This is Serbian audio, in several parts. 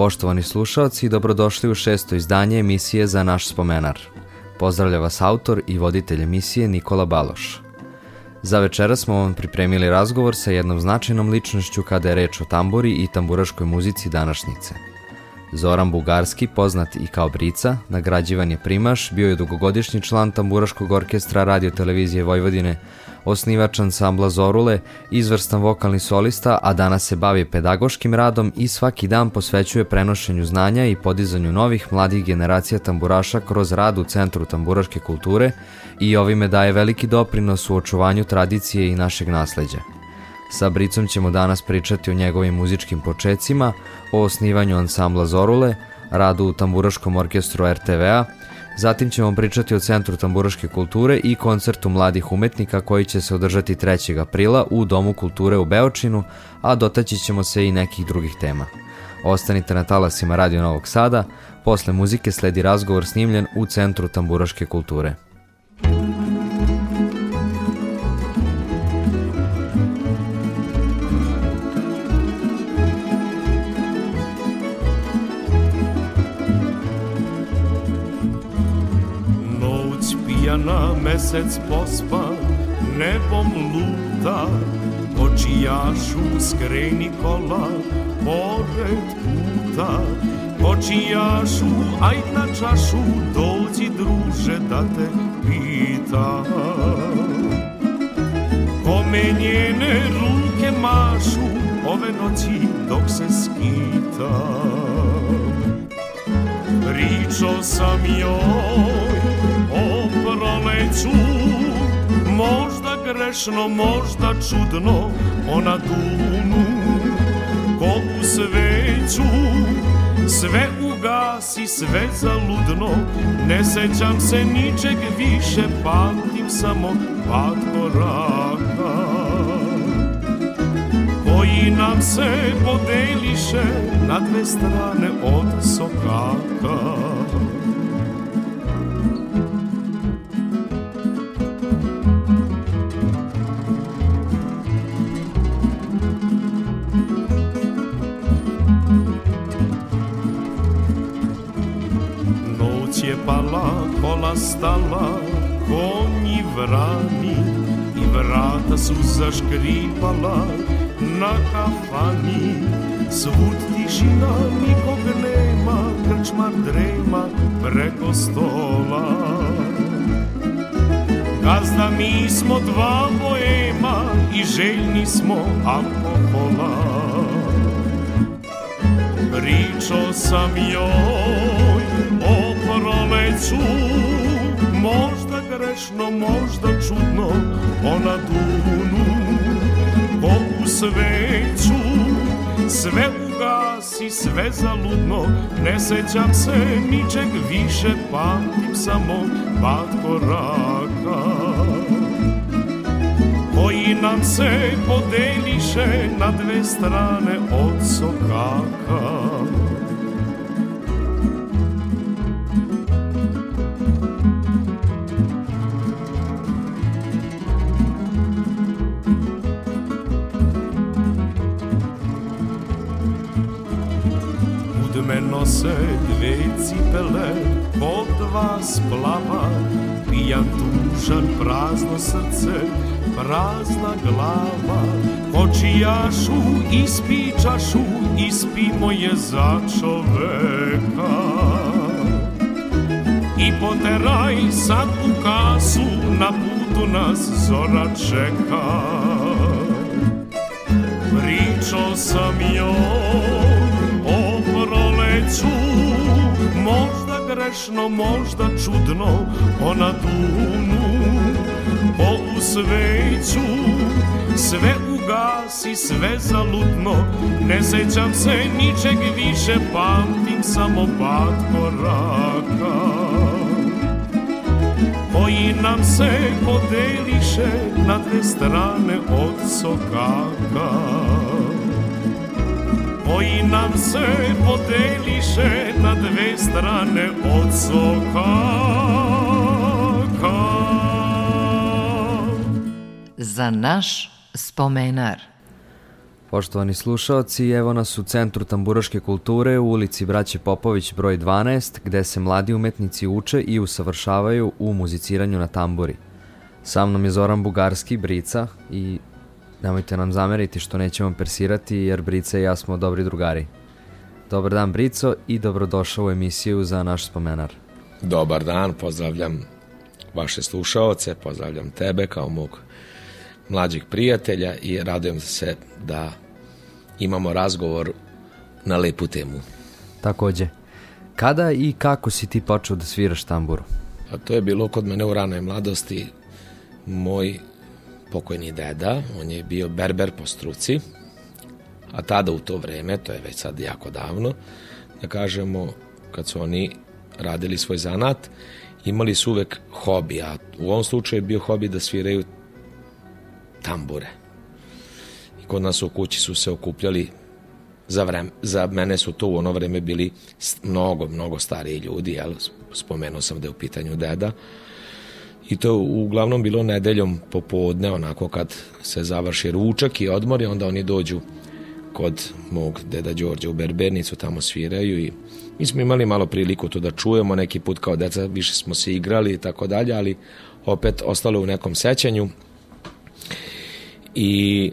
Poštovani slušalci, dobrodošli u šesto izdanje emisije za naš spomenar. Pozdravlja vas autor i voditelj emisije Nikola Baloš. Za večera smo vam pripremili razgovor sa jednom značajnom ličnošću kada je reč o tamburi i tamburaškoj muzici današnjice. Zoran Bugarski, poznat i kao Brica, nagrađivan je primaš, bio je dugogodišnji član tamburaškog orkestra radio televizije Vojvodine, osnivač ansambla Zorule, izvrstan vokalni solista, a danas se bavi pedagoškim radom i svaki dan posvećuje prenošenju znanja i podizanju novih mladih generacija tamburaša kroz rad u Centru tamburaške kulture i ovime daje veliki doprinos u očuvanju tradicije i našeg nasleđa. Sa Bricom ćemo danas pričati o njegovim muzičkim počecima, o osnivanju ansambla Zorule, radu u tamburaškom orkestru RTV-a, Zatim ćemo pričati o Centru tamburaške kulture i koncertu mladih umetnika koji će se održati 3. aprila u Domu kulture u Beočinu, a dotaći ćemo se i nekih drugih tema. Ostanite na talasima Radio Novog Sada, posle muzike sledi razgovor snimljen u Centru tamburaške kulture. Mesec pospa nebom luta Kočijašu skreni kola pored puta. Kočijašu ajd na čašu dođi druže da te pita. Kome njene ruke mašu ove noći dok se skita. Pričao sam joj proleću Možda grešno, možda čudno Ona dunu. Kogu sveću Sve ugasi, sve zaludno. Ne sećam se ničeg više Pamtim samo pad koraka. Koji nam se podeliše Na dve strane od sokaka kola stala, konji vrani i vrata su zaškripala na kafani. Svud tišina, nikog nema, krčmar drema preko stola. Gazda mi smo dva boema i željni smo alkohola. Pričao sam joj o proleću Možda grešno, možda čudno Ona dunu. Kogu sveću Sve ugasi, sve zaludno. Ne sećam se ničeg više Pamtim samo pad koraka Koji nam se podeliše Na dve strane od sokaka cipele po dva splava Pijan tužan, prazno srce, prazna glava Kočijašu, ispi čašu, ispimo je za čoveka i poteraj sad u kasu, na putu nas zora čeka. Pričao sam joj o proleću, grešno, možda čudno, ona dunu po usveću, sve ugasi, sve zaludno, ne sećam se ničeg više, pamtim samo pad koraka. Koji nam se podeliše na dve strane od sokaka. Koji nam se podeliše na dve strane od sokaka. Za naš spomenar. Poštovani slušaoci, evo nas u Centru tamburaške kulture u ulici Braće Popović broj 12, gde se mladi umetnici uče i usavršavaju u muziciranju na tamburi. Sa mnom je Zoran Bugarski, Brica, i nemojte nam zameriti što nećemo persirati, jer Brica i ja smo dobri drugari. Dobar dan, Brico, i dobrodošao u emisiju za naš spomenar. Dobar dan, pozdravljam vaše slušaoce, pozdravljam tebe kao mog mlađih prijatelja i radujem se da imamo razgovor na lepu temu. Takođe, kada i kako si ti počeo da sviraš tamburu? A to je bilo kod mene u ranoj mladosti. Moj pokojni deda, on je bio berber po struci, a tada u to vreme, to je već sad jako davno, da kažemo, kad su oni radili svoj zanat, imali su uvek hobi, a u ovom slučaju je bio hobi da sviraju tambure. I kod nas u kući su se okupljali za, vreme, za mene su to u ono vreme bili mnogo, mnogo stariji ljudi, jel? spomenuo sam da je u pitanju deda. I to uglavnom bilo nedeljom popodne, onako kad se završi ručak i odmor i onda oni dođu kod mog deda Đorđa u Berbernicu, tamo sviraju i mi smo imali malo priliku to da čujemo, neki put kao deca više smo se igrali i tako dalje, ali opet ostalo u nekom sećanju. I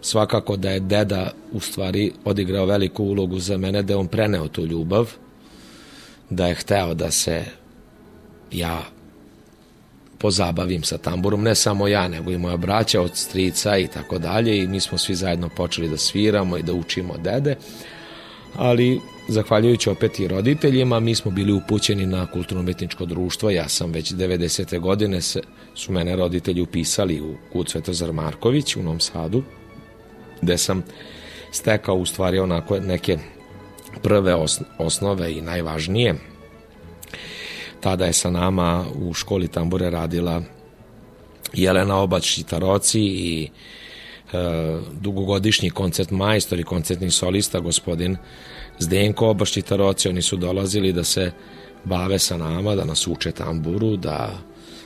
svakako da je deda u stvari odigrao veliku ulogu za mene da je on preneo tu ljubav da je hteo da se ja pozabavim sa tamburom, ne samo ja, nego i moja braća od strica i tako dalje i mi smo svi zajedno počeli da sviramo i da učimo dede, ali zahvaljujući opet i roditeljima, mi smo bili upućeni na kulturno-umetničko društvo, ja sam već 90. godine se, su mene roditelji upisali u Kud Svetozar Marković u Novom Sadu, gde sam stekao u stvari onako neke prve osnove i najvažnije. Tada je sa nama u školi tambure radila Jelena Obać Taroci i e, dugogodišnji koncert majstor i koncertni solista gospodin Zdenko Obaš Taroci, oni su dolazili da se bave sa nama, da nas uče tamburu, da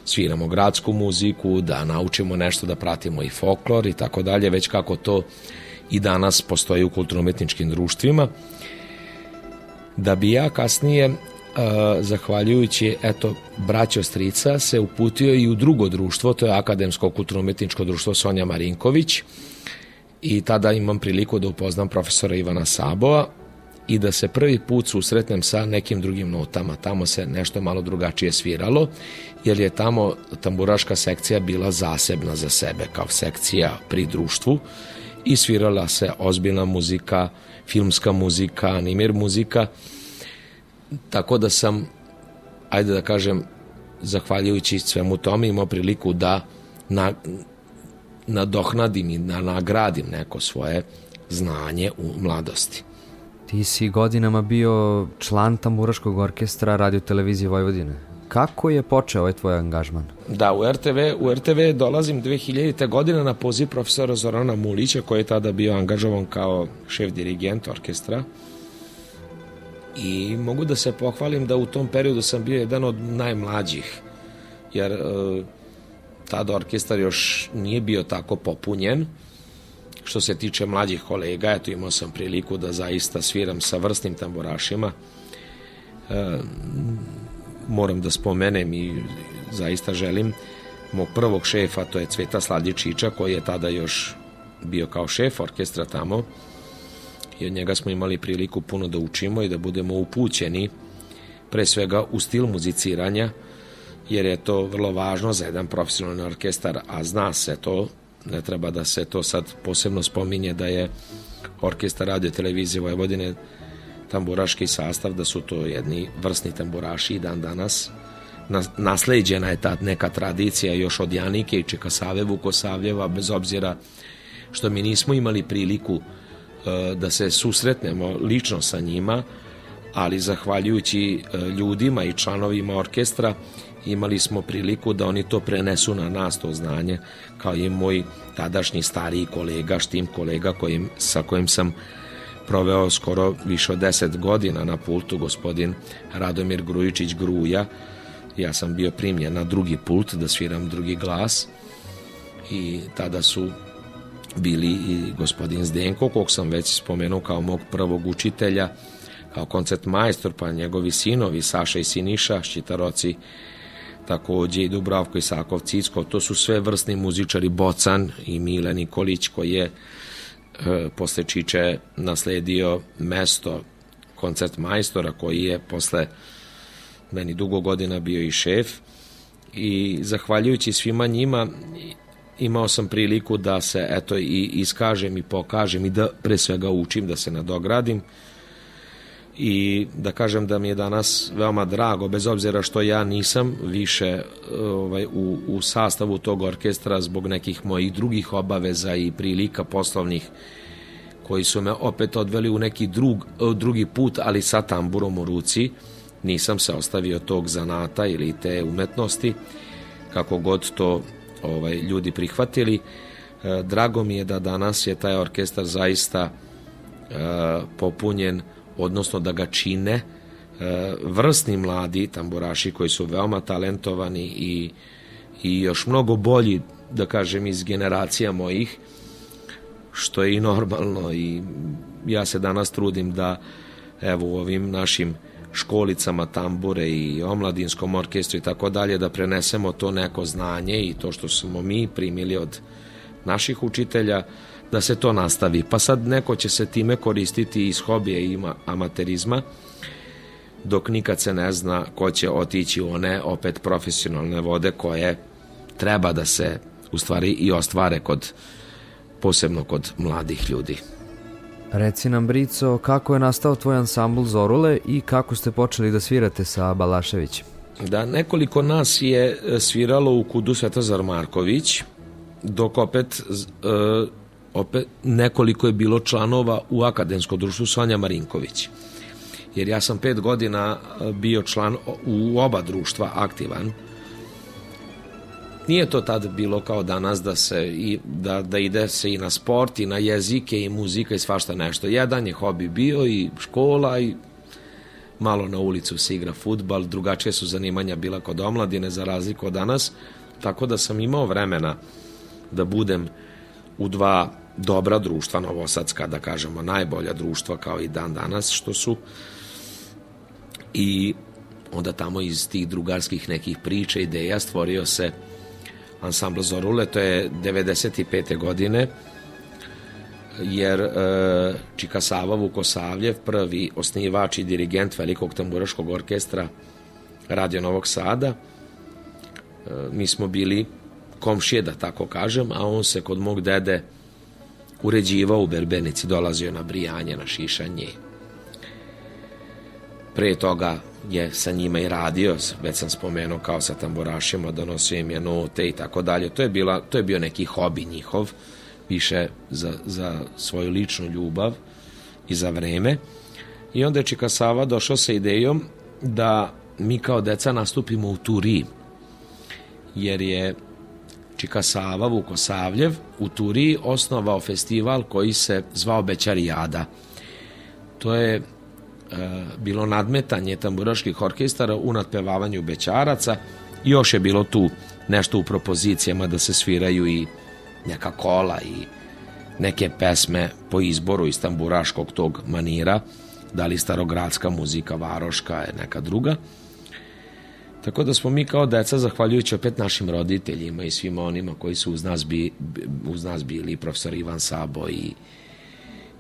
sviramo gradsku muziku, da naučimo nešto, da pratimo i folklor i tako dalje, već kako to i danas postoji u kulturno-umetničkim društvima. Da bi ja kasnije, zahvaljujući eto, braćo Strica, se uputio i u drugo društvo, to je Akademsko kulturno-umetničko društvo Sonja Marinković, i tada imam priliku da upoznam profesora Ivana Sabova, i da se prvi put susretnem sa nekim drugim notama. Tamo se nešto malo drugačije sviralo, jer je tamo tamburaška sekcija bila zasebna za sebe, kao sekcija pri društvu. I svirala se ozbiljna muzika, filmska muzika, animir muzika, tako da sam, ajde da kažem, zahvaljujući svemu tome imao priliku da na, nadohnadim i da nagradim neko svoje znanje u mladosti. Ti si godinama bio član tamburaškog orkestra radio televizije Vojvodine. Kako je počeo ovaj tvoj angažman? Da, u RTV, u RTV dolazim 2000. godine na poziv profesora Zorana Mulića, koji je tada bio angažovan kao šef dirigent orkestra. I mogu da se pohvalim da u tom periodu sam bio jedan od najmlađih, jer e, tada orkestar još nije bio tako popunjen Što se tiče mlađih kolega, eto imao sam priliku da zaista sviram sa vrsnim tamburašima. E, moram da spomenem i zaista želim mog prvog šefa, to je Cveta Sladičića, koji je tada još bio kao šef orkestra tamo i od njega smo imali priliku puno da učimo i da budemo upućeni pre svega u stil muziciranja, jer je to vrlo važno za jedan profesionalni orkestar, a zna se to, ne treba da se to sad posebno spominje da je orkestar radio televizije Vojvodine tamburaški sastav, da su to jedni vrsni tamburaši i dan danas. Nasleđena je ta neka tradicija još od Janike i Čekasave Vukosavljeva, bez obzira što mi nismo imali priliku e, da se susretnemo lično sa njima, ali zahvaljujući e, ljudima i članovima orkestra imali smo priliku da oni to prenesu na nas to znanje kao i moj tadašnji stariji kolega, štim kolega kojim, sa kojim sam proveo skoro više od 10 godina na pultu gospodin Radomir Grujičić Gruja. Ja sam bio primljen na drugi pult da sviram drugi glas i tada su bili i gospodin Zdenko kog sam već spomenuo kao mog prvog učitelja kao koncert majstor pa njegovi sinovi Saša i Siniša Ščitaroci takođe i Dubravko Isakov Cicko, to su sve vrstni muzičari Bocan i Mile Nikolić koji je e, posle Čiče nasledio mesto koncert majstora koji je posle meni dugo godina bio i šef. I zahvaljujući svima njima imao sam priliku da se eto i iskažem i pokažem i da pre svega učim da se nadogradim i da kažem da mi je danas veoma drago, bez obzira što ja nisam više ovaj, u, u sastavu tog orkestra zbog nekih mojih drugih obaveza i prilika poslovnih koji su me opet odveli u neki drug, drugi put, ali sa tamburom u ruci. Nisam se ostavio tog zanata ili te umetnosti, kako god to ovaj, ljudi prihvatili. E, drago mi je da danas je taj orkestar zaista e, popunjen odnosno da ga čine e, vrsni mladi tamburaši koji su veoma talentovani i, i još mnogo bolji, da kažem, iz generacija mojih, što je i normalno i ja se danas trudim da evo u ovim našim školicama tambure i omladinskom orkestru i tako dalje da prenesemo to neko znanje i to što smo mi primili od naših učitelja da se to nastavi. Pa sad neko će se time koristiti iz hobije i amaterizma, dok nikad se ne zna ko će otići u one opet profesionalne vode koje treba da se u stvari i ostvare kod posebno kod mladih ljudi. Reci nam, Brico, kako je nastao tvoj ansambl Zorule i kako ste počeli da svirate sa Balaševićem? Da, nekoliko nas je sviralo u kudu Svetozar Marković, dok opet e, opet nekoliko je bilo članova u akademskom društvu Sonja Marinković. Jer ja sam pet godina e, bio član u oba društva aktivan. Nije to tad bilo kao danas da se i, da, da ide se i na sport i na jezike i muzika i svašta nešto. Jedan je hobi bio i škola i malo na ulicu se igra futbal, drugačije su zanimanja bila kod omladine za razliku od danas, tako da sam imao vremena da budem u dva dobra društva novosadska, da kažemo najbolja društva kao i dan danas što su i onda tamo iz tih drugarskih nekih priča, ideja stvorio se ansambl Zorule, to je 95. godine jer e, Čika Sava Vukosavljev, prvi osnivač i dirigent velikog tamburaškog orkestra Radio Novog Sada, e, mi smo bili komšije, da tako kažem, a on se kod mog dede uređivao u Berbenici, dolazio na brijanje, na šišanje. Pre toga je sa njima i radio, već sam spomenuo kao sa tamburašima, donosio im je note i tako dalje. To je, bila, to je bio neki hobi njihov, više za, za svoju ličnu ljubav i za vreme. I onda je Čika Sava došao sa idejom da mi kao deca nastupimo u Turi, jer je Čika Sava Vukosavljev u Turiji osnovao festival koji se zvao Bećarijada. To je bilo nadmetanje tamburaških orkestara u nadpevavanju bećaraca. Još je bilo tu nešto u propozicijama da se sviraju i neka kola i neke pesme po izboru iz tamburaškog tog manira, da li starogradska muzika, varoška je neka druga. Tako da smo mi kao deca, zahvaljujući opet našim roditeljima i svima onima koji su uz nas, bi, uz nas bili, profesor Ivan Sabo i,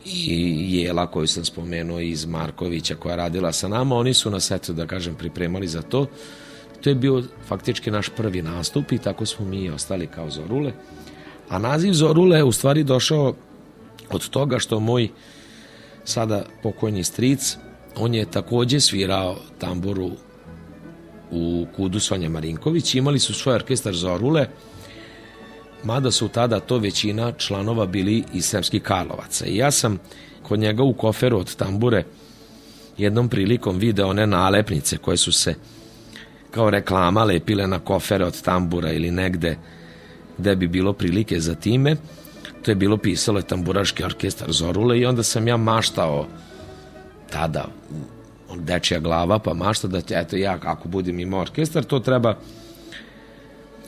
i Jela koju sam spomenuo iz Markovića koja radila sa nama, oni su nas eto da kažem pripremali za to. To je bio faktički naš prvi nastup i tako smo mi ostali kao Zorule. A naziv Zorule je u stvari došao od toga što moj sada pokojni stric, on je takođe svirao tamburu u kudu Sonja Marinković, imali su svoj orkestar Zorule, mada su tada to većina članova bili iz Sremskih Karlovaca. I ja sam kod njega u koferu od tambure jednom prilikom video one nalepnice koje su se kao reklama lepile na kofere od tambura ili negde gde bi bilo prilike za time. To je bilo pisalo je tamburaški orkestar Zorule i onda sam ja maštao tada dečija glava pa mašta da eto ja ako budem imao orkestar to treba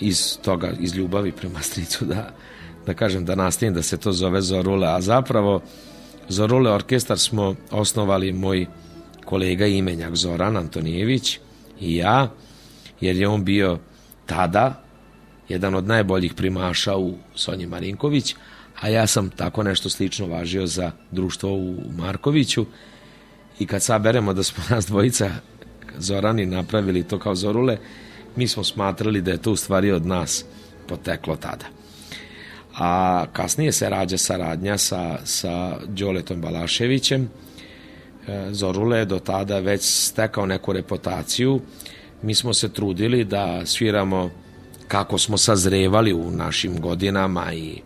iz toga, iz ljubavi prema stricu da, da kažem da nastavim da se to zove Zorule, a zapravo Zorule orkestar smo osnovali moj kolega imenjak Zoran Antonijević i ja, jer je on bio tada jedan od najboljih primaša u Sonji Marinković, a ja sam tako nešto slično važio za društvo u Markoviću. I kad saberemo da smo nas dvojica Zorani napravili to kao Zorule, mi smo smatrali da je to u stvari od nas poteklo tada. A kasnije se rađa saradnja sa, sa Đoletom Balaševićem. E, Zorule je do tada već stekao neku reputaciju. Mi smo se trudili da sviramo kako smo sazrevali u našim godinama i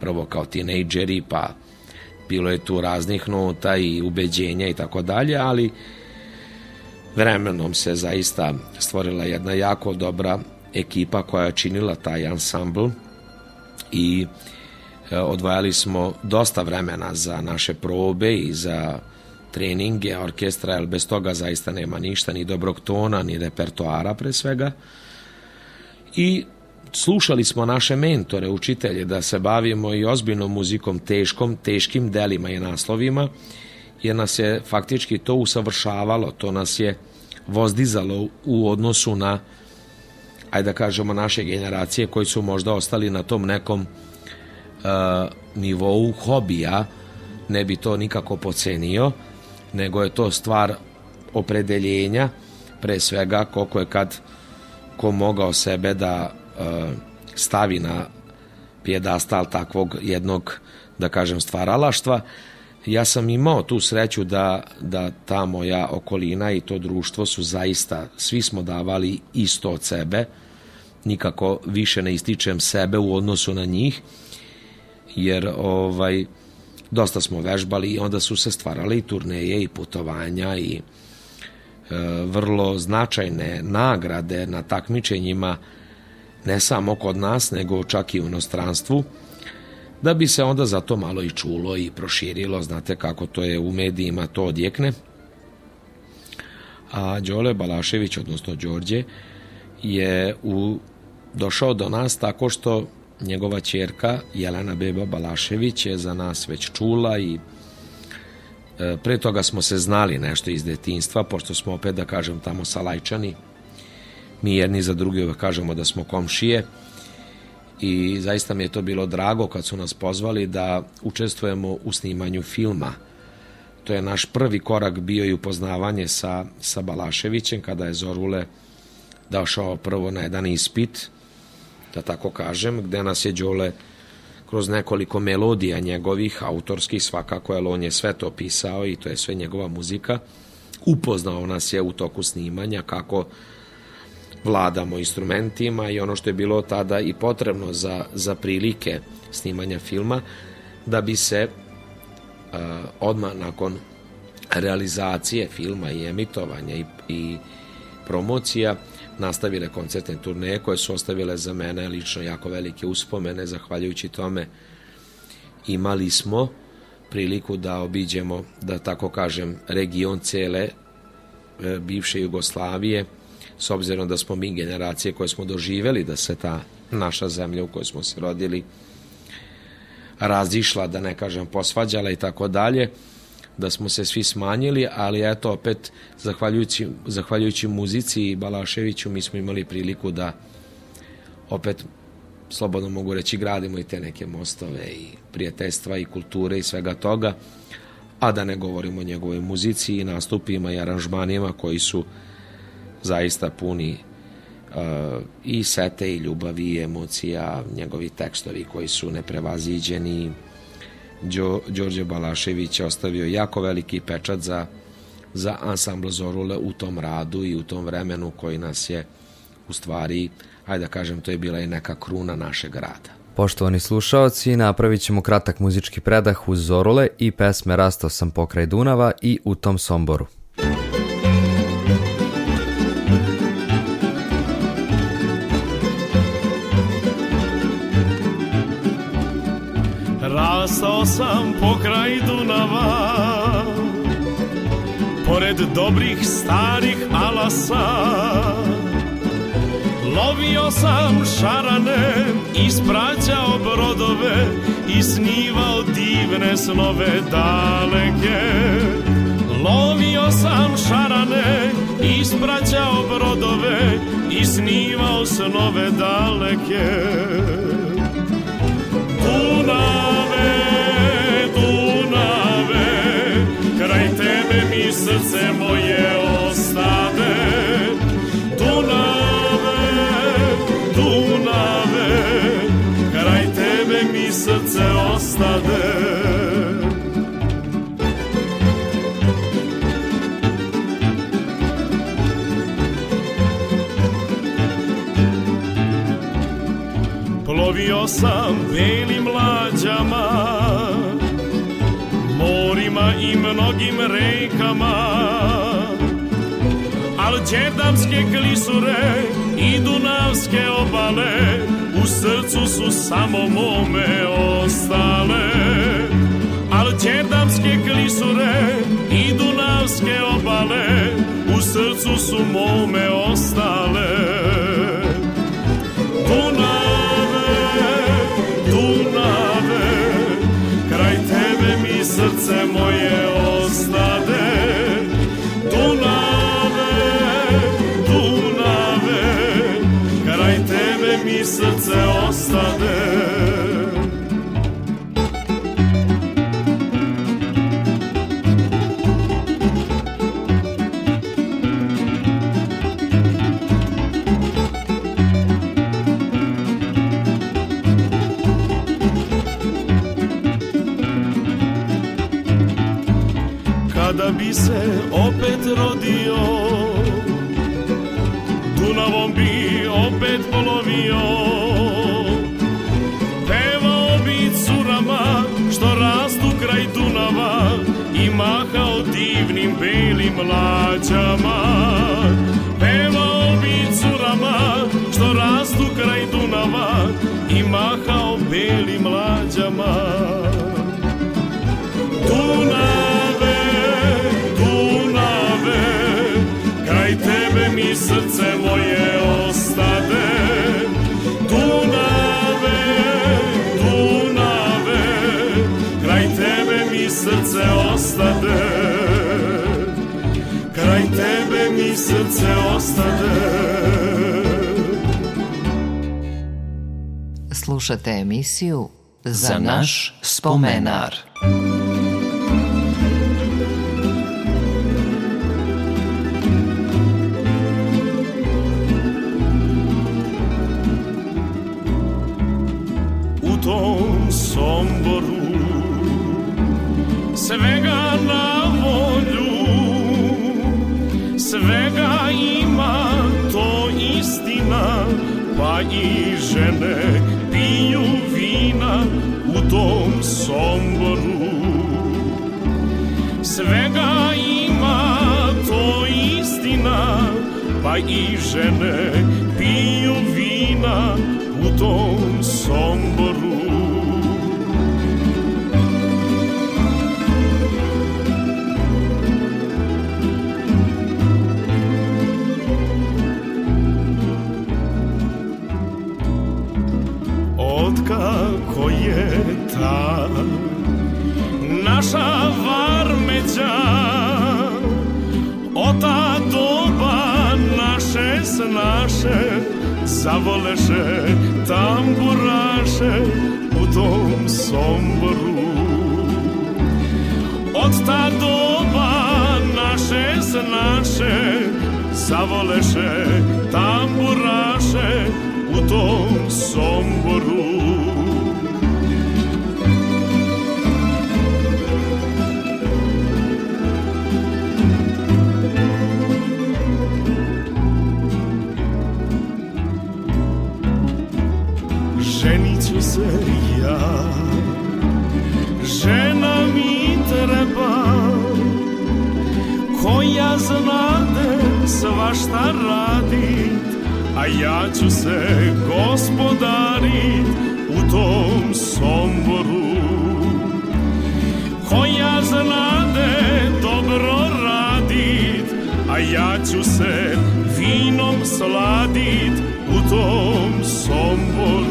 prvo kao tinejdžeri, pa bilo je tu raznih nota i ubeđenja i tako dalje, ali vremenom se zaista stvorila jedna jako dobra ekipa koja je činila taj ansambl i e, odvajali smo dosta vremena za naše probe i za treninge orkestra, jer bez toga zaista nema ništa, ni dobrog tona, ni repertoara pre svega. I slušali smo naše mentore, učitelje, da se bavimo i ozbiljnom muzikom teškom, teškim delima i naslovima, jer nas je faktički to usavršavalo, to nas je vozdizalo u odnosu na ajde da kažemo naše generacije koji su možda ostali na tom nekom uh, nivou hobija ne bi to nikako pocenio nego je to stvar opredeljenja pre svega koliko je kad ko mogao sebe da uh, stavi na pjedastal takvog jednog da kažem stvaralaštva ja sam imao tu sreću da, da ta moja okolina i to društvo su zaista, svi smo davali isto od sebe, nikako više ne ističem sebe u odnosu na njih, jer ovaj, dosta smo vežbali i onda su se stvarale i turneje i putovanja i e, vrlo značajne nagrade na takmičenjima ne samo kod nas, nego čak i u inostranstvu da bi se onda zato malo i čulo i proširilo, znate kako to je u medijima, to odjekne. A Đole Balašević, odnosno Đorđe, je u, došao do nas tako što njegova čerka Jelena Beba Balašević je za nas već čula i e, pre toga smo se znali nešto iz detinstva, pošto smo opet da kažem tamo salajčani, mi jedni za drugi kažemo da smo komšije, i zaista mi je to bilo drago kad su nas pozvali da učestvujemo u snimanju filma. To je naš prvi korak bio i upoznavanje sa, sa Balaševićem kada je Zorule došao prvo na jedan ispit, da tako kažem, gde nas je Đole kroz nekoliko melodija njegovih, autorskih svakako, jer on je sve to pisao i to je sve njegova muzika, upoznao nas je u toku snimanja kako vladamo instrumentima i ono što je bilo tada i potrebno za, za prilike snimanja filma, da bi se uh, odmah nakon realizacije filma i emitovanja i, i promocija nastavile koncertne turneje koje su ostavile za mene lično jako velike uspomene, zahvaljujući tome imali smo priliku da obiđemo, da tako kažem, region cele e, bivše Jugoslavije, s obzirom da smo mi generacije koje smo doživeli da se ta naša zemlja u kojoj smo se rodili razišla, da ne kažem posvađala i tako dalje, da smo se svi smanjili, ali eto opet zahvaljujući, zahvaljujući muzici i Balaševiću mi smo imali priliku da opet slobodno mogu reći, gradimo i te neke mostove i prijateljstva i kulture i svega toga, a da ne govorimo o njegovoj muzici i nastupima i aranžmanima koji su zaista puni uh, i sete i ljubavi i emocija, njegovi tekstovi koji su neprevaziđeni. Đo, Đorđe Balašević je ostavio jako veliki pečat za, za ansambl Zorule u tom radu i u tom vremenu koji nas je u stvari, ajde da kažem, to je bila i neka kruna našeg rada. Poštovani slušaoci, napravit ćemo kratak muzički predah uz Zorule i pesme Rastao sam pokraj Dunava i U tom Somboru. Rastao sam pokraj Dunava Pored dobrih starih alasa Lovio sam šarane, ispraćao brodove i snivao divne snove daleke. Lovio sam šarane, ispraćao brodove i snivao snove daleke. Dunave, Dunave, kraj tebe mi srce moje ostade. srce ostade Plovio sam belim lađama Morima i mnogim rekama. Al đerdamske klisure i dunavske obale u srcu su samo mome ostale. Al đerdamske klisure i dunavske obale u srcu su mome ostale srce moje ostade. Dunave, Dunave, kraj tebe mi srce ostade Bi se opet rodio. Dunavom bi opet polovio Pevao bi curama što rastu kraj Dunava I mahao divnim belim lađama Pevao bi curama što rastu kraj Dunava I mahao belim lađama srce moje ostade. Dunave, Dunave, kraj tebe mi srce ostade. Kraj tebe mi srce ostade. Slušate emisiju Za naš spomenar. Žene piju vina u tom somboru. Svega ima to istina pa i žene piju vina u tom somboru Otkako je ta naša varmeća Od ta doba naše tamburaše Zavoleše tamburaše u tom somboru. Od ta doba naše znaše Zavoleše tamburaše u tom somboru Znade svašta radit A ja ću se gospodarit U tom somboru. Koja znade dobro radit A ja ću se vinom sladit U tom somboru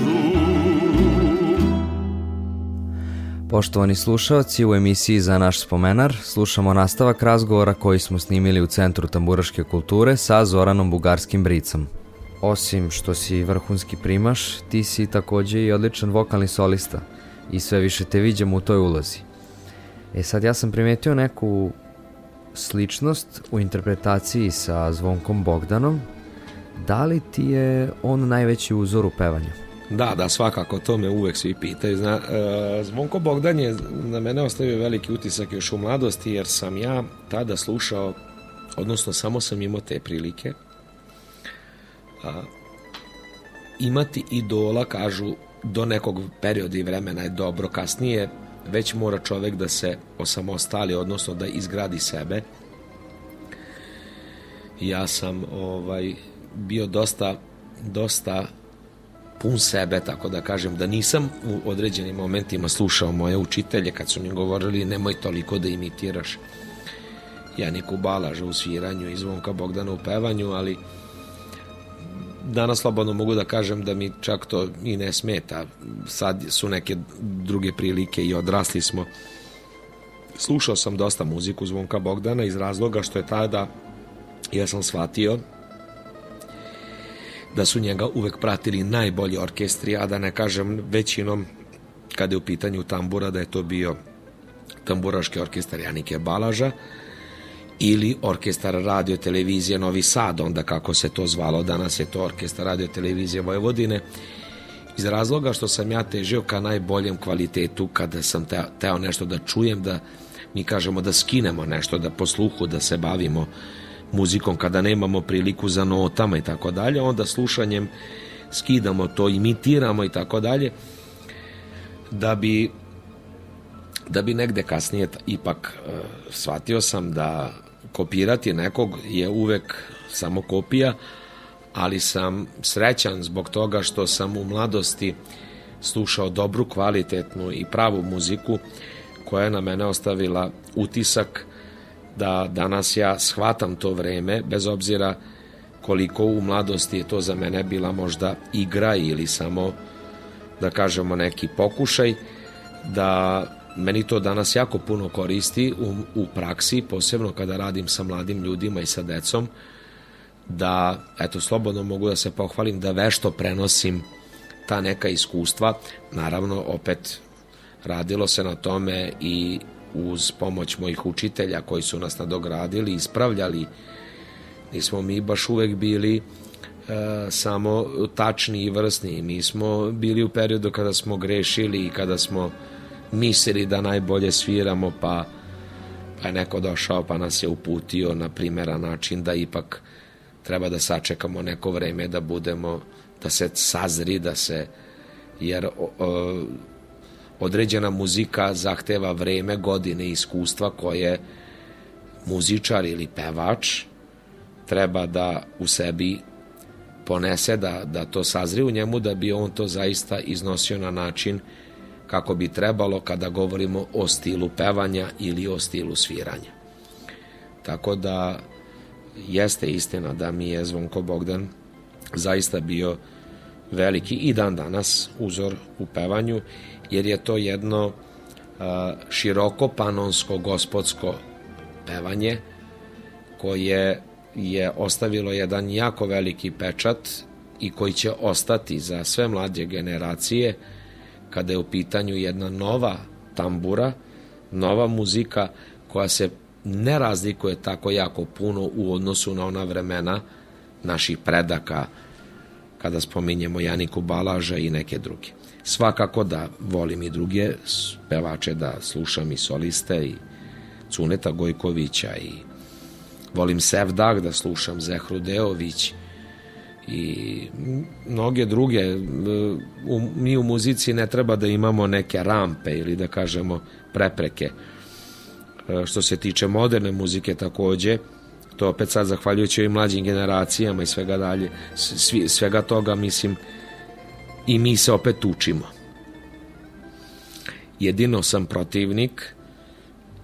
Poštovani slušalci, u emisiji za naš spomenar slušamo nastavak razgovora koji smo snimili u Centru tamburaške kulture sa Zoranom Bugarskim Bricom. Osim što si vrhunski primaš, ti si takođe i odličan vokalni solista i sve više te viđamo u toj ulozi. E sad ja sam primetio neku sličnost u interpretaciji sa Zvonkom Bogdanom. Da li ti je on najveći uzor u pevanju? Da, da, svakako, to me uvek svi pitaju. Zna, e, Zvonko Bogdan je na mene ostavio veliki utisak još u mladosti, jer sam ja tada slušao, odnosno samo sam imao te prilike, a, imati idola, kažu, do nekog perioda i vremena je dobro, kasnije već mora čovek da se osamostali, odnosno da izgradi sebe. Ja sam ovaj bio dosta dosta pun sebe, tako da kažem, da nisam u određenim momentima slušao moje učitelje kad su mi govorili nemoj toliko da imitiraš Janiku Balaža u sviranju i Zvonka Bogdana u pevanju, ali danas slobodno mogu da kažem da mi čak to i ne smeta. Sad su neke druge prilike i odrasli smo. Slušao sam dosta muziku Zvonka Bogdana iz razloga što je tada ja sam shvatio da su njega uvek pratili najbolji orkestri, a da ne kažem većinom kada je u pitanju tambura da je to bio tamburaški orkestar Janike Balaža ili orkestar radio televizije Novi Sad, onda kako se to zvalo, danas je to orkestar radio televizije Vojvodine, iz razloga što sam ja težio ka najboljem kvalitetu kada sam teo, teo nešto da čujem, da mi kažemo da skinemo nešto, da po sluhu, da se bavimo muzikom kada nemamo priliku za notama i tako dalje, onda slušanjem skidamo to, imitiramo i tako dalje, da bi da bi negde kasnije ipak uh, shvatio sam da kopirati nekog je uvek samo kopija, ali sam srećan zbog toga što sam u mladosti slušao dobru, kvalitetnu i pravu muziku koja je na mene ostavila utisak da danas ja shvatam to vreme, bez obzira koliko u mladosti je to za mene bila možda igra ili samo, da kažemo, neki pokušaj, da meni to danas jako puno koristi u, u praksi, posebno kada radim sa mladim ljudima i sa decom, da, eto, slobodno mogu da se pohvalim da vešto prenosim ta neka iskustva. Naravno, opet, radilo se na tome i uz pomoć mojih učitelja koji su nas nadogradili, ispravljali. Nismo mi baš uvek bili e, samo tačni i vrsni. Mi smo bili u periodu kada smo grešili i kada smo mislili da najbolje sviramo, pa, pa je neko došao pa nas je uputio na primjera način da ipak treba da sačekamo neko vreme da budemo, da se sazri, da se, jer o, određena muzika zahteva vreme, godine iskustva koje muzičar ili pevač treba da u sebi ponese, da, da to sazri u njemu, da bi on to zaista iznosio na način kako bi trebalo kada govorimo o stilu pevanja ili o stilu sviranja. Tako da jeste istina da mi je Zvonko Bogdan zaista bio veliki i dan danas uzor u pevanju jer je to jedno široko panonsko gospodsko pevanje koje je ostavilo jedan jako veliki pečat i koji će ostati za sve mlađe generacije kada je u pitanju jedna nova tambura, nova muzika koja se ne razlikuje tako jako puno u odnosu na ona vremena naših predaka kada spominjemo Janiku Balaža i neke druge. Svakako da volim i druge pevače, da slušam i soliste i Cuneta Gojkovića i volim Sevdak da slušam Zehru Deović i mnoge druge. U, mi u muzici ne treba da imamo neke rampe ili da kažemo prepreke. E, što se tiče moderne muzike takođe to opet sad zahvaljujući ovim mlađim generacijama i svega dalje svega toga mislim i mi se opet učimo jedino sam protivnik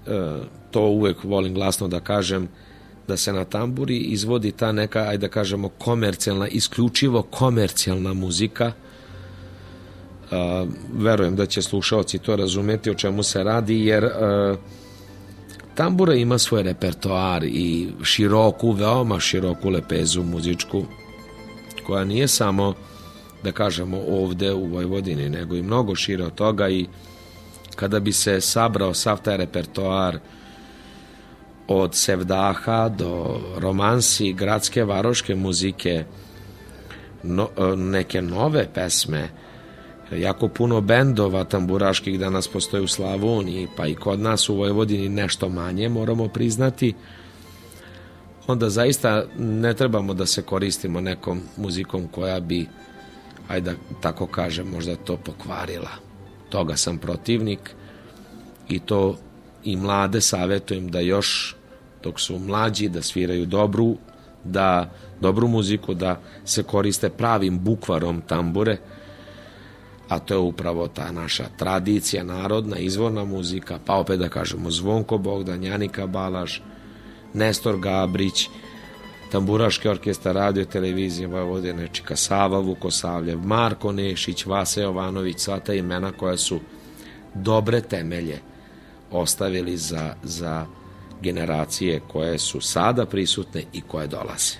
e, to uvek volim glasno da kažem da se na tamburi izvodi ta neka, ajde da kažemo, komercijalna, isključivo komercijalna muzika. Uh, verujem da će slušalci to razumeti o čemu se radi, jer uh, tambura ima svoj repertoar i široku, veoma široku lepezu muzičku, koja nije samo, da kažemo, ovde u Vojvodini, nego i mnogo šire od toga i kada bi se sabrao sav taj repertoar, od sevdaha do romansi, gradske varoške muzike, no, neke nove pesme, jako puno bendova tamburaških danas postoje u Slavoniji, pa i kod nas u Vojvodini nešto manje, moramo priznati, onda zaista ne trebamo da se koristimo nekom muzikom koja bi, ajde da tako kažem, možda to pokvarila. Toga sam protivnik i to i mlade savetujem da još dok su mlađi da sviraju dobru da dobru muziku da se koriste pravim bukvarom tambure a to je upravo ta naša tradicija narodna izvorna muzika pa opet da kažemo Zvonko Bogdan Janika Balaš Nestor Gabrić Tamburaški orkestar radio televizije Vojvodine Čika Sava Vukosavljev Marko Nešić Vase Jovanović sva ta imena koja su dobre temelje ostavili za, za generacije koje su sada prisutne i koje dolaze.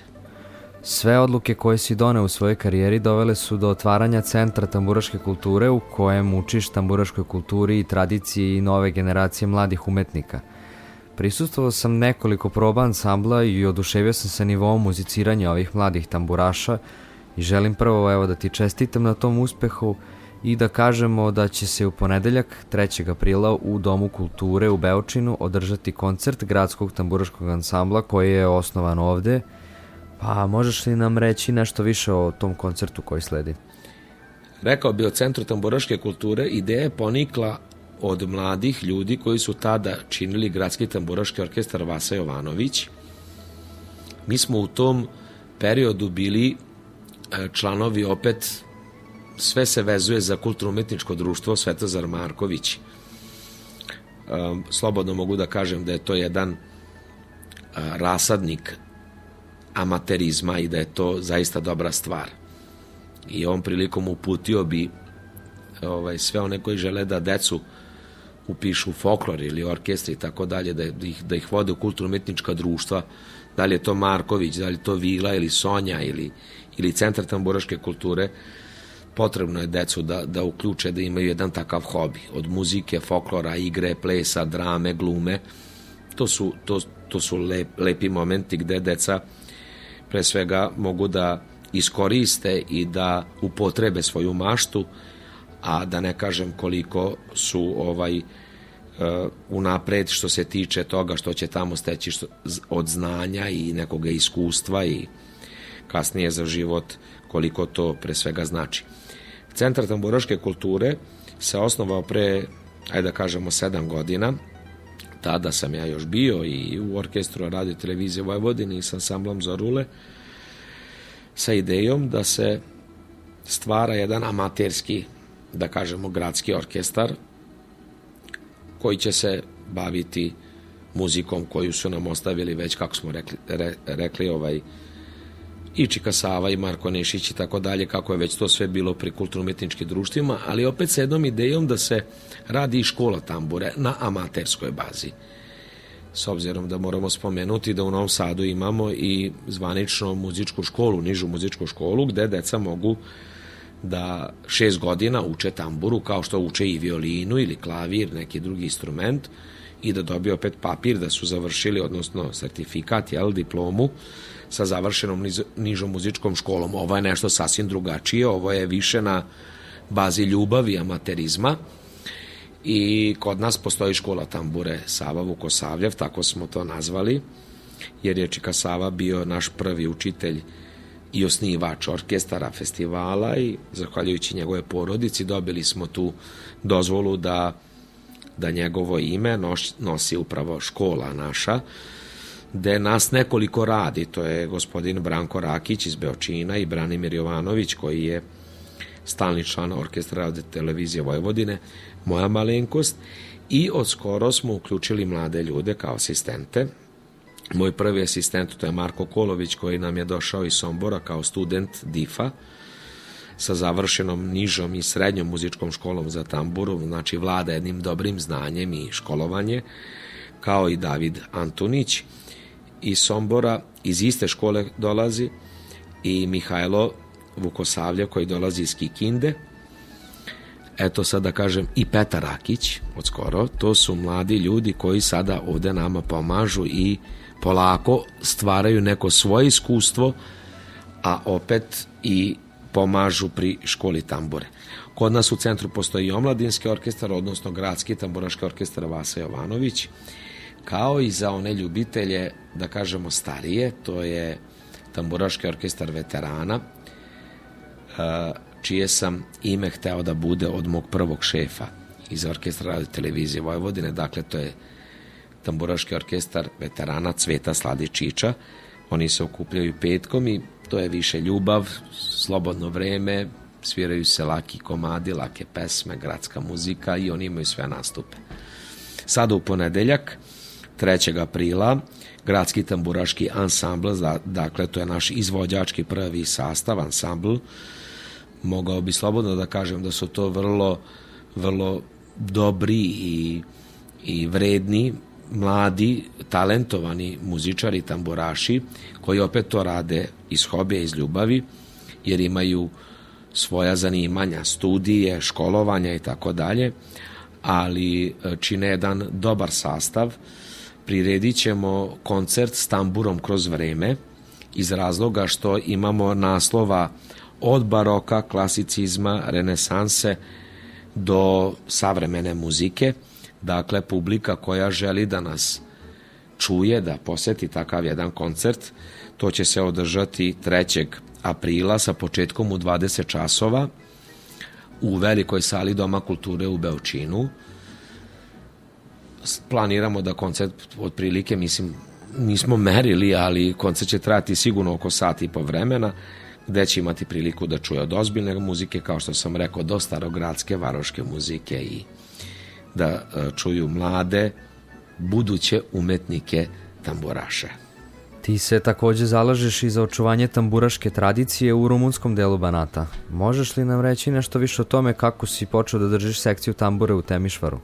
Sve odluke koje si doneo u svojoj karijeri dovele su do otvaranja Centra tamburaške kulture u kojem učiš tamburaškoj kulturi i tradiciji nove generacije mladih umetnika. Prisustvovao sam nekoliko proba ansambla i oduševio sam se nivom muziciranja ovih mladih tamburaša i želim prvo evo da ti čestitam na tom uspehu i da kažemo da će se u ponedeljak 3. aprila u Domu kulture u Beočinu održati koncert gradskog tamburaškog ansambla koji je osnovan ovde. Pa možeš li nam reći nešto više o tom koncertu koji sledi? Rekao bi o Centru tamburaške kulture, ideja je ponikla od mladih ljudi koji su tada činili gradski tamburaški orkestar Vasa Jovanović. Mi smo u tom periodu bili e, članovi opet sve se vezuje za kulturno-umetničko društvo Svetozar Marković. Um, slobodno mogu da kažem da je to jedan uh, rasadnik amaterizma i da je to zaista dobra stvar. I ovom prilikom uputio bi ovaj, sve one koji žele da decu upišu folklor ili orkestri i tako dalje, da ih, da ih vode u kulturno-umetnička društva, da li je to Marković, da li je to Vila ili Sonja ili, ili Centar tamburaške kulture, potrebno je decu da, da uključe da imaju jedan takav hobi, od muzike, folklora, igre, plesa, drame, glume. To su, to, to su lep, lepi momenti gde deca pre svega mogu da iskoriste i da upotrebe svoju maštu, a da ne kažem koliko su ovaj uh, unapred što se tiče toga što će tamo steći što, od znanja i nekoga iskustva i kasnije za život koliko to pre svega znači. Centar tamburaške kulture se osnovao pre, ajde da kažemo, sedam godina. Tada sam ja još bio i u orkestru radio televizije Vojvodine i sa ansamblom Zorule sa idejom da se stvara jedan amaterski, da kažemo, gradski orkestar koji će se baviti muzikom koju su nam ostavili već, kako smo rekli, re, rekli ovaj, i Čika Sava i Marko Nešić i tako dalje, kako je već to sve bilo pri kulturno-umetničkim društvima, ali opet sa jednom idejom da se radi i škola tambure na amaterskoj bazi. s obzirom da moramo spomenuti da u Novom Sadu imamo i zvanično muzičku školu, nižu muzičku školu, gde deca mogu da šest godina uče tamburu kao što uče i violinu ili klavir, neki drugi instrument i da dobije opet papir da su završili, odnosno sertifikat, jel, diplomu sa završenom nižom muzičkom školom. Ovo je nešto sasvim drugačije, ovo je više na bazi ljubavi i amaterizma i kod nas postoji škola tambure Sava Vukosavljev, tako smo to nazvali, jer je Čika Sava bio naš prvi učitelj i osnivač orkestara festivala i zahvaljujući njegove porodici dobili smo tu dozvolu da da njegovo ime nosi upravo škola naša, gde nas nekoliko radi, to je gospodin Branko Rakić iz Beočina i Branimir Jovanović koji je stalni član orkestra radio televizije Vojvodine, moja malenkost, i od skoro smo uključili mlade ljude kao asistente. Moj prvi asistent to je Marko Kolović koji nam je došao iz Sombora kao student DIFA, sa završenom nižom i srednjom muzičkom školom za tamburu, znači vlada jednim dobrim znanjem i školovanje, kao i David Antunić. Iz Sombora, iz iste škole dolazi i Mihajlo Vukosavlja koji dolazi iz Kikinde, eto sad da kažem i Petar Rakić od skoro, to su mladi ljudi koji sada ovde nama pomažu i polako stvaraju neko svoje iskustvo, a opet i pomažu pri školi tambure. Kod nas u centru postoji omladinski orkestar, odnosno gradski tamburaški orkestar Vasa Jovanović, kao i za one ljubitelje, da kažemo starije, to je tamburaški orkestar veterana, eh, čije sam ime hteo da bude od mog prvog šefa iz orkestra radio televizije Vojvodine, dakle to je tamburaški orkestar veterana Cveta Sladičića, oni se okupljaju petkom i to je više ljubav, slobodno vreme, sviraju se laki komadi, lake pesme, gradska muzika i oni imaju sve nastupe. Sada u ponedeljak, 3. aprila, gradski tamburaški ansambl, dakle to je naš izvođački prvi sastav, ansambl, mogao bi slobodno da kažem da su to vrlo, vrlo dobri i, i vredni mladi, talentovani muzičari, tamburaši, koji opet to rade iz hobija, iz ljubavi, jer imaju svoja zanimanja, studije, školovanja i tako dalje, ali e, čine jedan dobar sastav. Priredit ćemo koncert s tamburom kroz vreme, iz razloga što imamo naslova od baroka, klasicizma, renesanse do savremene muzike, Dakle, publika koja želi da nas čuje, da poseti takav jedan koncert, to će se održati 3. aprila sa početkom u 20 časova u velikoj sali Doma kulture u Beočinu. Planiramo da koncert otprilike, mislim, nismo merili, ali koncert će trajati sigurno oko sat i po vremena, gde će imati priliku da čuje od ozbiljne muzike, kao što sam rekao, do starogradske, varoške muzike i da e, čuju mlade, buduće umetnike tamburaše. Ti se takođe zalažeš i za očuvanje tamburaške tradicije u rumunskom delu Banata. Možeš li nam reći nešto više o tome kako si počeo da držiš sekciju tambure u Temišvaru?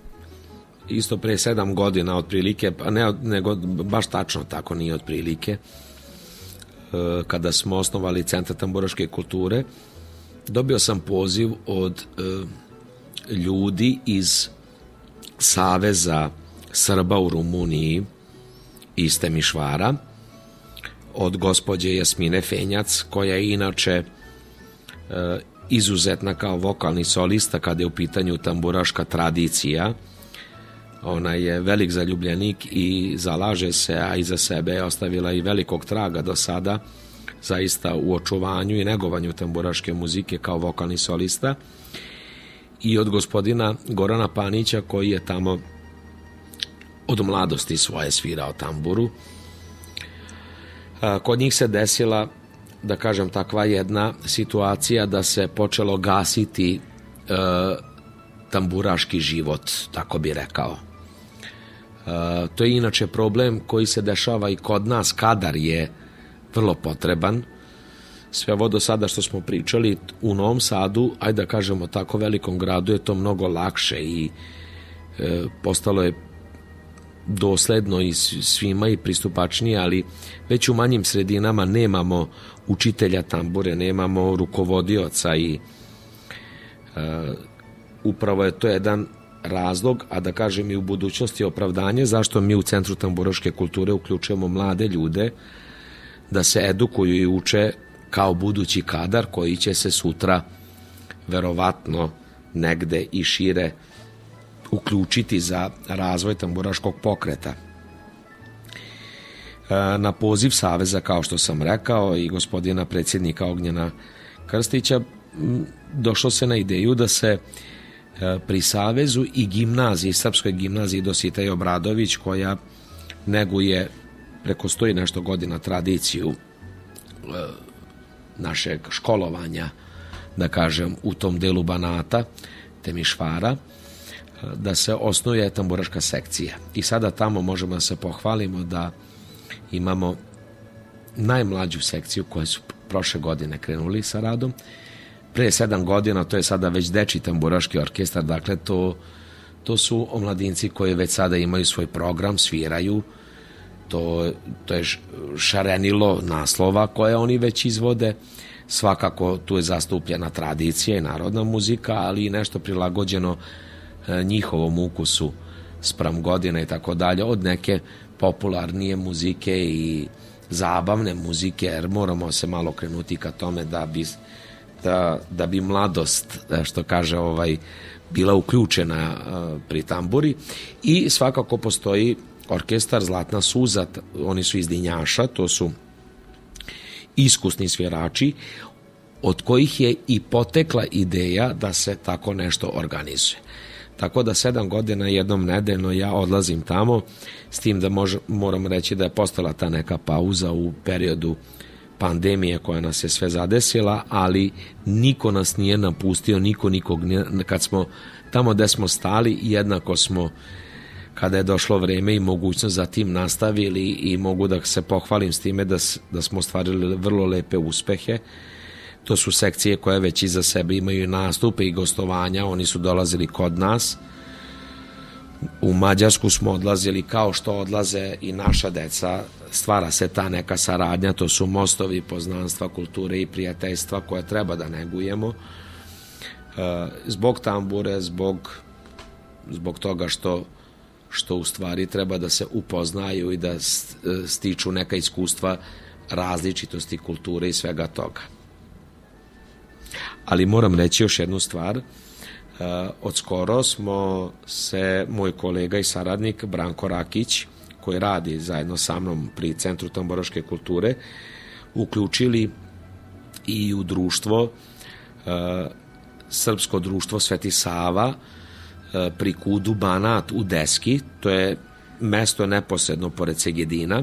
Isto pre sedam godina otprilike, pa ne, nego baš tačno tako nije otprilike, e, kada smo osnovali Centar tamburaške kulture, dobio sam poziv od e, ljudi iz Saveza Srba u Rumuniji iz Temišvara od gospođe Jasmine Fenjac koja je inače e, izuzetna kao vokalni solista kada je u pitanju tamburaška tradicija ona je velik zaljubljenik i zalaže se, a iza sebe je ostavila i velikog traga do sada zaista u očuvanju i negovanju tamburaške muzike kao vokalni solista i od gospodina Gorana Panića koji je tamo od mladosti svoje svirao tamburu. Kod njih se desila, da kažem, takva jedna situacija da se počelo gasiti e, tamburaški život, tako bi rekao. E, to je inače problem koji se dešava i kod nas, kadar je vrlo potreban, sve ovo do sada što smo pričali u Novom Sadu, ajde da kažemo tako velikom gradu je to mnogo lakše i e, postalo je dosledno i svima i pristupačnije, ali već u manjim sredinama nemamo učitelja tambure, nemamo rukovodioca i uh, upravo je to jedan razlog, a da kažem i u budućnosti opravdanje zašto mi u Centru tamburaške kulture uključujemo mlade ljude da se edukuju i uče kao budući kadar koji će se sutra verovatno negde i šire uključiti za razvoj tamburaškog pokreta. E, na poziv Saveza, kao što sam rekao, i gospodina predsjednika Ognjena Krstića, došlo se na ideju da se e, pri Savezu i gimnaziji, Srpskoj gimnaziji Dositej Obradović, koja neguje preko stoji nešto godina tradiciju e, našeg školovanja, da kažem, u tom delu Banata, Temišvara, da se osnuje tamburaška sekcija. I sada tamo možemo da se pohvalimo da imamo najmlađu sekciju koja su prošle godine krenuli sa radom. Pre sedam godina to je sada već deči tamburaški orkestar, dakle to, to su omladinci koji već sada imaju svoj program, sviraju, to, to je šarenilo naslova koje oni već izvode, svakako tu je zastupljena tradicija i narodna muzika, ali i nešto prilagođeno E, njihovom ukusu spram godina i tako dalje, od neke popularnije muzike i zabavne muzike, jer moramo se malo krenuti ka tome da bi, da, da bi mladost, e, što kaže ovaj, bila uključena e, pri tamburi i svakako postoji orkestar Zlatna suza, oni su iz Dinjaša, to su iskusni svirači, od kojih je i potekla ideja da se tako nešto organizuje. Tako da sedam godina jednom nedeljno ja odlazim tamo, s tim da mož, moram reći da je postala ta neka pauza u periodu pandemije koja nas je sve zadesila, ali niko nas nije napustio, niko nikog nije, kad smo tamo gde smo stali, jednako smo kada je došlo vreme i mogućnost za tim nastavili i mogu da se pohvalim s time da, da smo stvarili vrlo lepe uspehe To su sekcije koje već iza sebe imaju nastupe i gostovanja, oni su dolazili kod nas. U Mađarsku smo odlazili kao što odlaze i naša deca, stvara se ta neka saradnja, to su mostovi poznanstva, kulture i prijateljstva koje treba da negujemo. E, zbog tambure, zbog, zbog toga što što u stvari treba da se upoznaju i da stiču neka iskustva različitosti kulture i svega toga ali moram reći još jednu stvar. Uh, od skoro smo se, moj kolega i saradnik Branko Rakić, koji radi zajedno sa mnom pri Centru tamboroške kulture, uključili i u društvo, uh, Srpsko društvo Sveti Sava, uh, pri Kudu Banat u Deski, to je mesto neposredno pored Segedina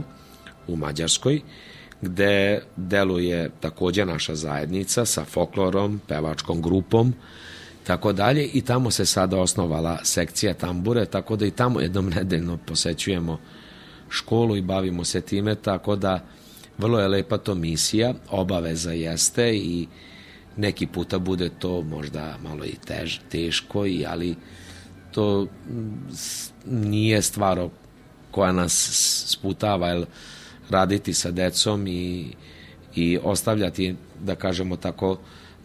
u Mađarskoj, gde deluje takođe naša zajednica sa folklorom, pevačkom grupom, tako dalje. I tamo se sada osnovala sekcija tambure, tako da i tamo jednom nedeljno posećujemo školu i bavimo se time, tako da vrlo je lepa to misija, obaveza jeste i neki puta bude to možda malo i tež, teško, i, ali to nije stvar koja nas sputava, jer raditi sa decom i, i ostavljati, da kažemo tako,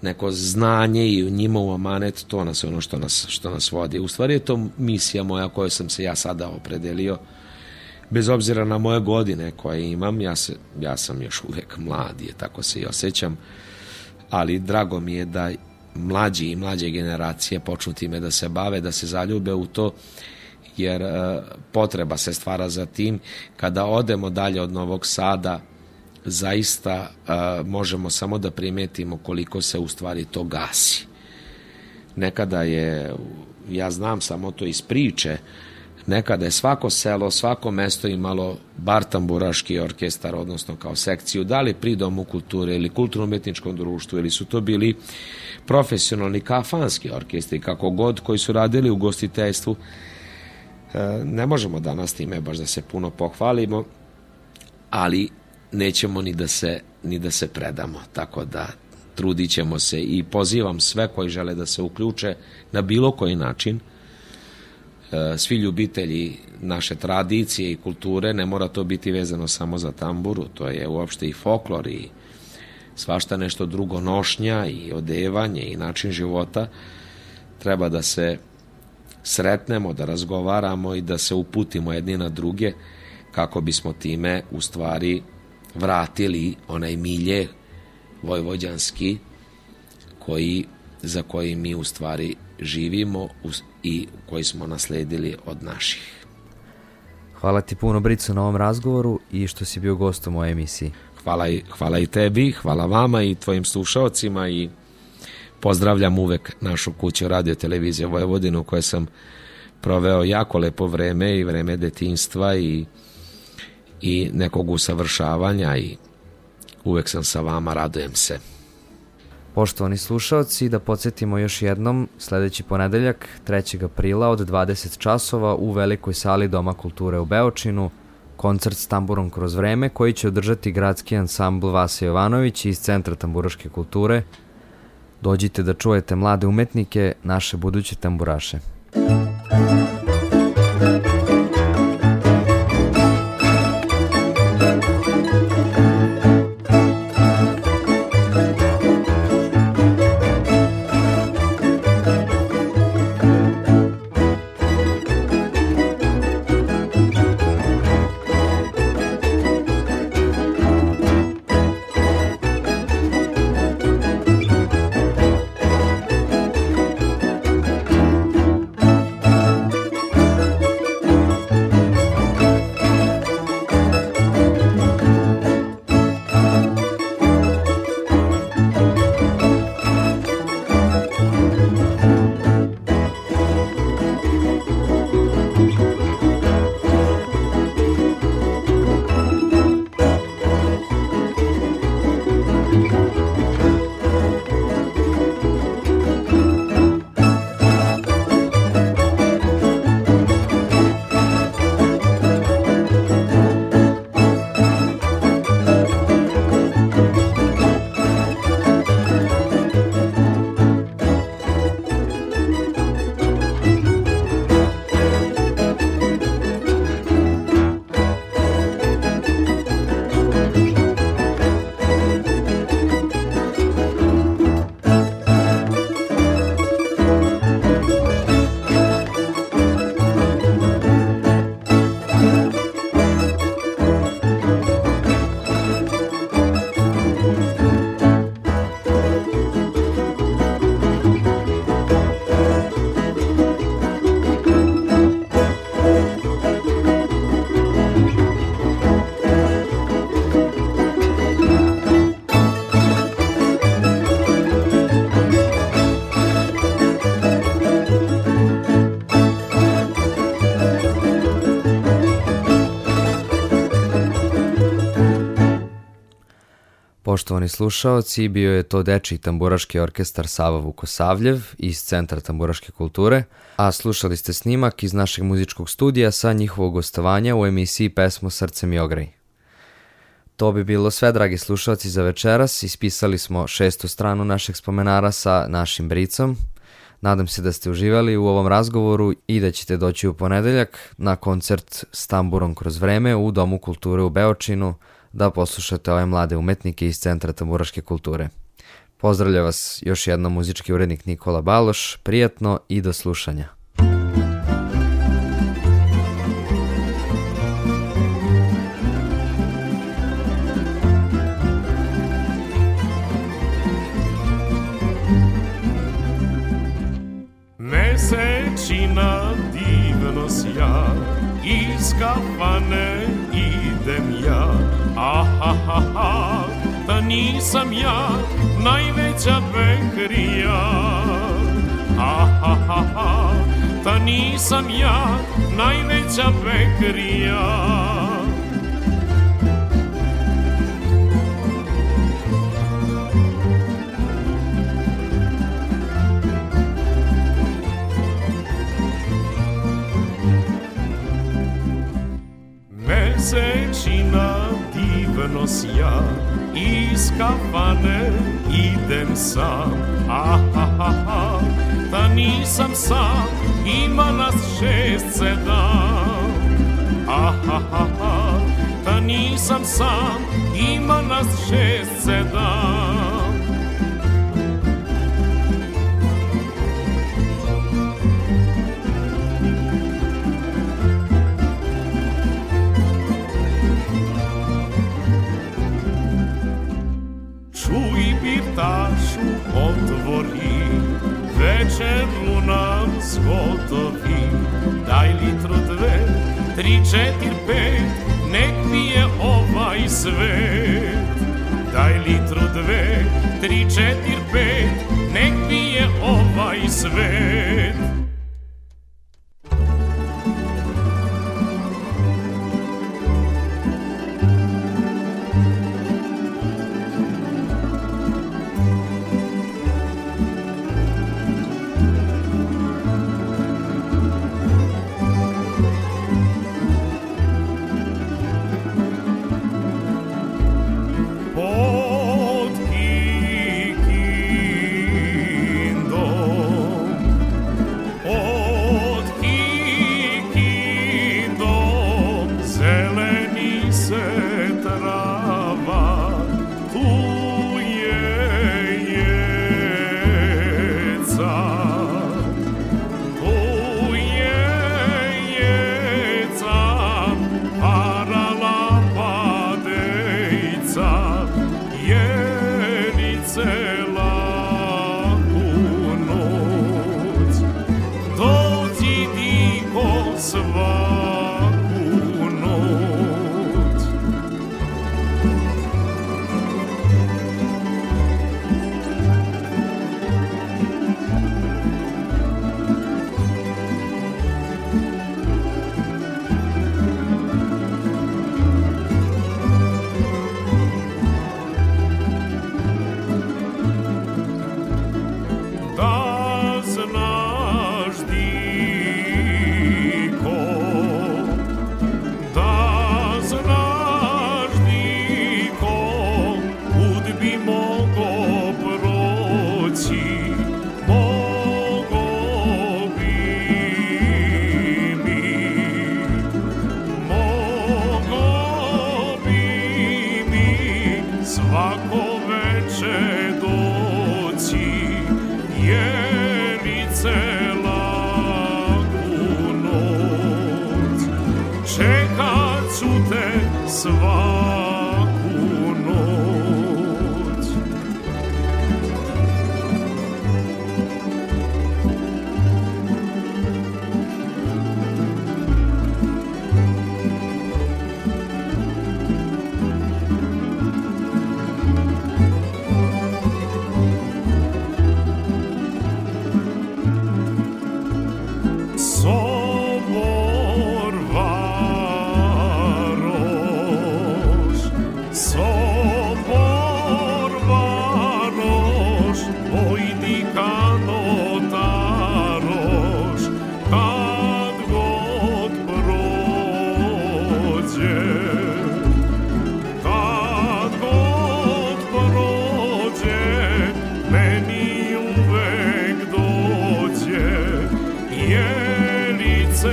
neko znanje i njima u amanet, to nas je ono što nas, što nas vodi. U stvari je to misija moja koju sam se ja sada opredelio, bez obzira na moje godine koje imam, ja, se, ja sam još uvek mlad, je, tako se i osjećam, ali drago mi je da mlađi i mlađe generacije počnu time da se bave, da se zaljube u to jer e, potreba se stvara za tim. Kada odemo dalje od Novog Sada, zaista e, možemo samo da primetimo koliko se u stvari to gasi. Nekada je, ja znam samo to iz priče, nekada je svako selo, svako mesto imalo bar tamburaški orkestar, odnosno kao sekciju, da li pri domu kulture ili kulturno-umetničkom društvu, ili su to bili profesionalni kafanski orkestri, kako god, koji su radili u gostiteljstvu, E, ne možemo danas time baš da se puno pohvalimo, ali nećemo ni da se, ni da se predamo, tako da trudit ćemo se i pozivam sve koji žele da se uključe na bilo koji način svi ljubitelji naše tradicije i kulture, ne mora to biti vezano samo za tamburu, to je uopšte i folklor i svašta nešto drugo, nošnja i odevanje i način života, treba da se sretnemo, da razgovaramo i da se uputimo jedni na druge kako bismo time u stvari vratili onaj milje vojvođanski koji, za koji mi u stvari živimo i koji smo nasledili od naših. Hvala ti puno Brico na ovom razgovoru i što si bio gostom u emisiji. Hvala i, hvala i tebi, hvala vama i tvojim slušalcima i pozdravljam uvek našu kuću radio televizije Vojvodinu u kojoj sam proveo jako lepo vreme i vreme detinstva i, i nekog usavršavanja i uvek sam sa vama, radujem se. Poštovani slušalci, da podsjetimo još jednom, sledeći ponedeljak, 3. aprila od 20 časova u velikoj sali Doma kulture u Beočinu, koncert s tamburom kroz vreme koji će održati gradski ansambl Vasa Jovanović iz Centra tamburaške kulture. Dođite da čujete mlade umetnike, naše buduće tamburaše. Poštovani slušaoci, bio je to Dečiji tamburaški orkestar Sava Vukosavljev iz Centra tamburaške kulture, a slušali ste snimak iz našeg muzičkog studija sa njihovog gostovanja u emisiji Pesmo Srcem i ograj. To bi bilo sve, dragi slušalci, za večeras. Ispisali smo šestu stranu našeg spomenara sa našim bricom. Nadam se da ste uživali u ovom razgovoru i da ćete doći u ponedeljak na koncert s tamburom kroz vreme u Domu kulture u Beočinu, da poslušate ove mlade umetnike iz Centra tamburaške kulture. Pozdravlja vas još jednom muzički urednik Nikola Baloš, prijatno i do slušanja. Ha ha da nisam ja najveća bekrija. Ha ha ha ha, da nisam ja najveća bekrija. Mesečina divno sja Iz kafane idem sam Ah, ha, ha, ha da nisam sam, ima nas šest, sedam. Aha, ha, ha, da nisam sam, ima nas šest, sedam. Otvori, večeru nam zgotovi. Daj litru dve, tri, četir, pet, nek pije ovaj svet. Daj litru dve, tri, četir, pet, nek pije ovaj svet.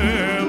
there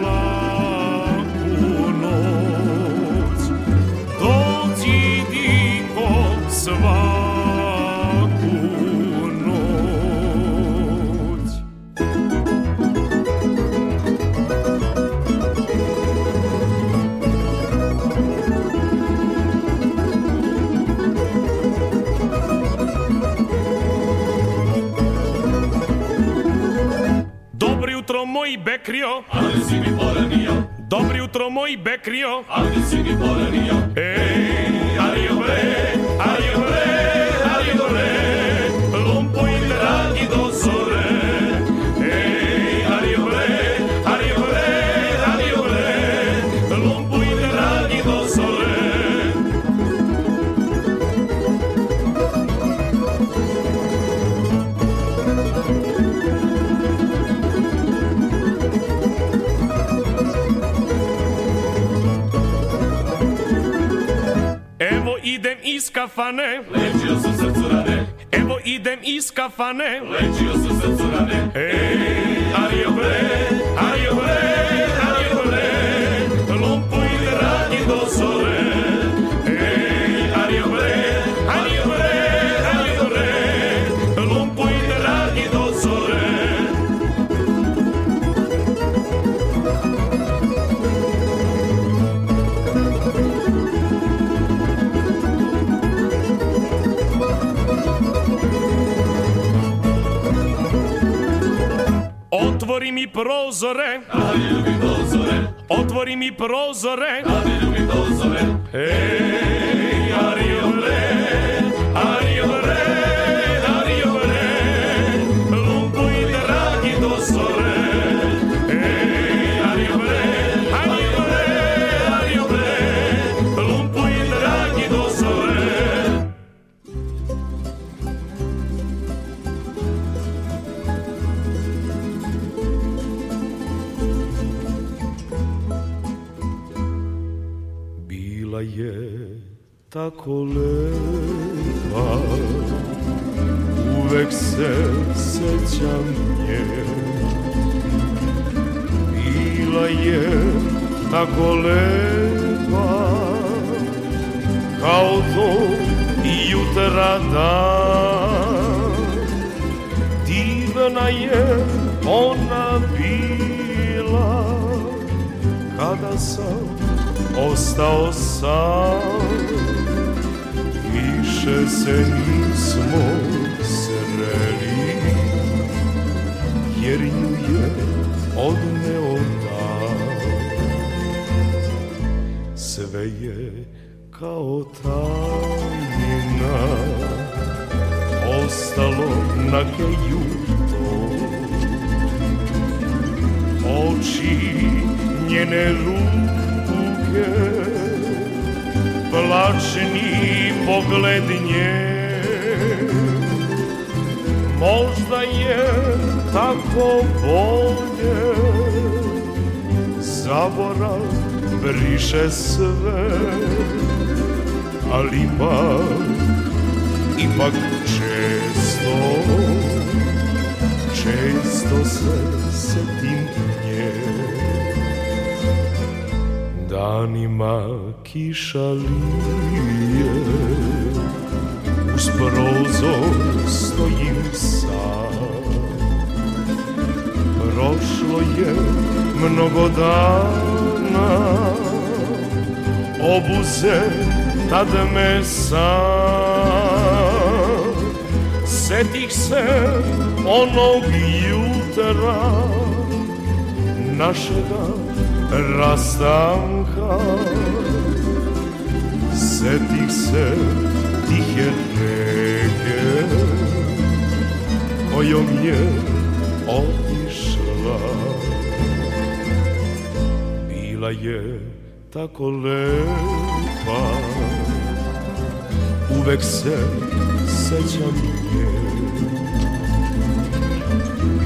moj idem iz kafane. Lečio sam srcu rane Ej, Ario bre, Ario bre, Ario bre. Lumpuj dragi do zore Mi prozore, Ali ljubim dozore otvori mi prozore. Ali ljubim dozore Ej, Ario bre, tako lepa. Uvek se sećam nje. Bila je tako lepa Kao to jutra dan Divna je ona bila Kada sam ostao sam Više se nismo sreli Jer ju je odneo dan. Sve je kao tajna Ostalo na kejuto Oči njene ruke Plačni pogled nje. Možda je tako bolje Zaborav briše sve Ali ipak, ipak često Često se setim nje. Danima kiša lije. Uz prozor stojim sam. Prošlo je mnogo dana. Obuze tad me sam. Setih se onog jutra Našega rastanka Setih se tihe reke Kojom je otišla. Bila je tako lepa. Uvek se sećam nje.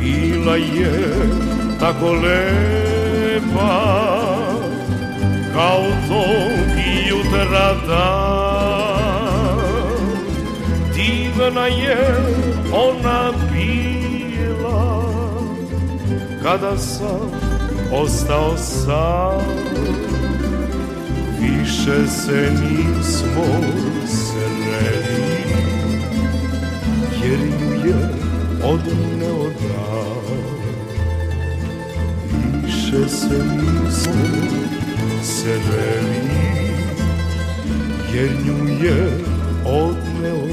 Bila je tako lepa. Kao tog jutra dan Divna je ona bila Kada sam ostao sam. Više se nismo sreli Jer ju je odneo dan. Više se nismo sreli Jer nju je odneo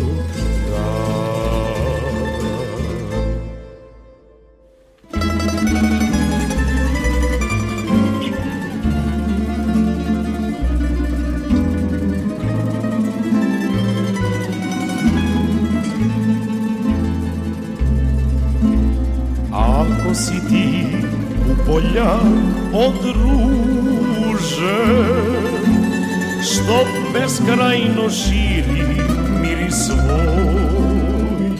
Ako si u polja od ruže Što beskrajno širi miris svoj.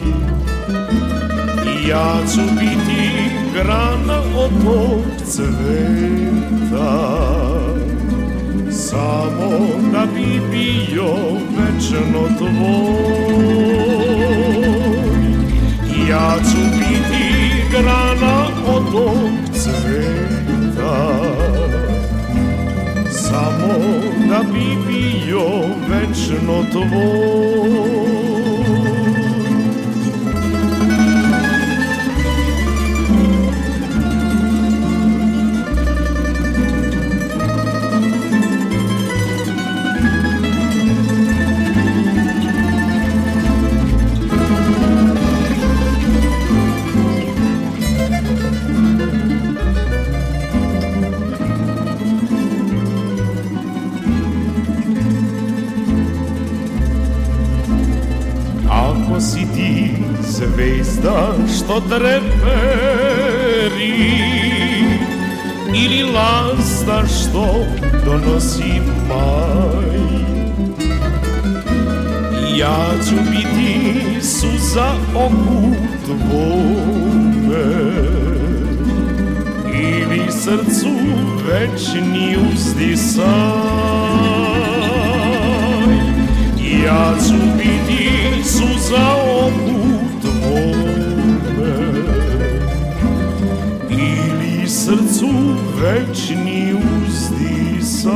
I ja ću biti grana od tog cveta Samo da bi bio večno tvoj. Ja ću biti grana od tog cveta Samo da bi bio večno tvoj zvezda što treperi Ili lasda što donosi maj. Ja ću biti suza oku tvome Ili srcu večni uzdisaj Ja ću biti suza oku srcu večni uzdisaj